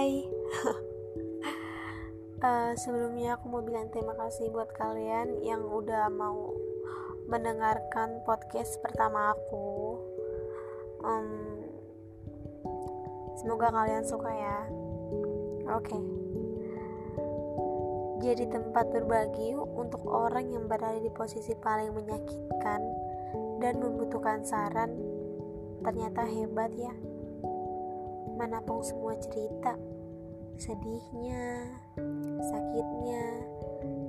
Hai uh, eh, Sebelumnya aku mau bilang terima kasih buat kalian yang udah mau mendengarkan podcast pertama aku. Um, Semoga kalian suka ya. Oke. Okay. Jadi tempat berbagi untuk orang yang berada di posisi paling menyakitkan dan membutuhkan saran ternyata hebat ya. Mana pun semua cerita, sedihnya, sakitnya,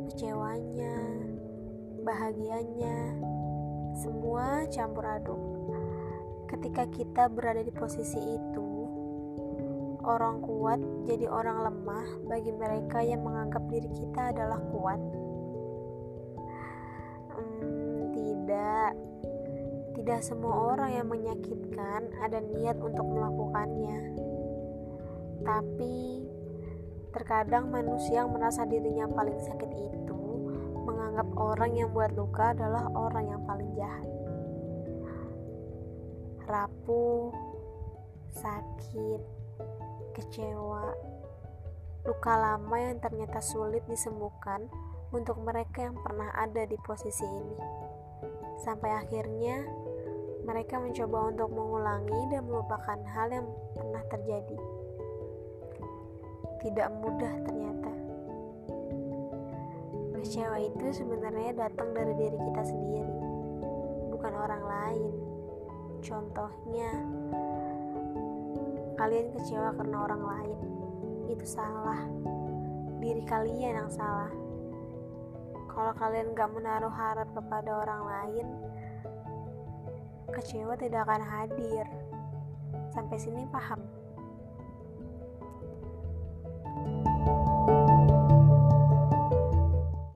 kecewanya, bahagianya, semua campur aduk. Ketika kita berada di posisi itu, orang kuat jadi orang lemah bagi mereka yang menganggap diri kita adalah kuat. Tidak semua orang yang menyakitkan ada niat untuk melakukannya. Tapi Terkadang manusia yang merasa dirinya paling sakit itu menganggap orang yang buat luka adalah orang yang paling jahat. Rapuh, sakit, kecewa, luka lama yang ternyata sulit disembuhkan untuk mereka yang pernah ada di posisi ini. Sampai akhirnya mereka mencoba untuk mengulangi dan melupakan hal yang pernah terjadi tidak mudah ternyata. Kecewa itu sebenarnya datang dari diri kita sendiri, bukan orang lain. Contohnya, kalian kecewa karena orang lain, itu salah. Diri kalian yang salah. Kalau kalian gak menaruh harap kepada orang lain, kecewa tidak akan hadir. Sampai sini paham?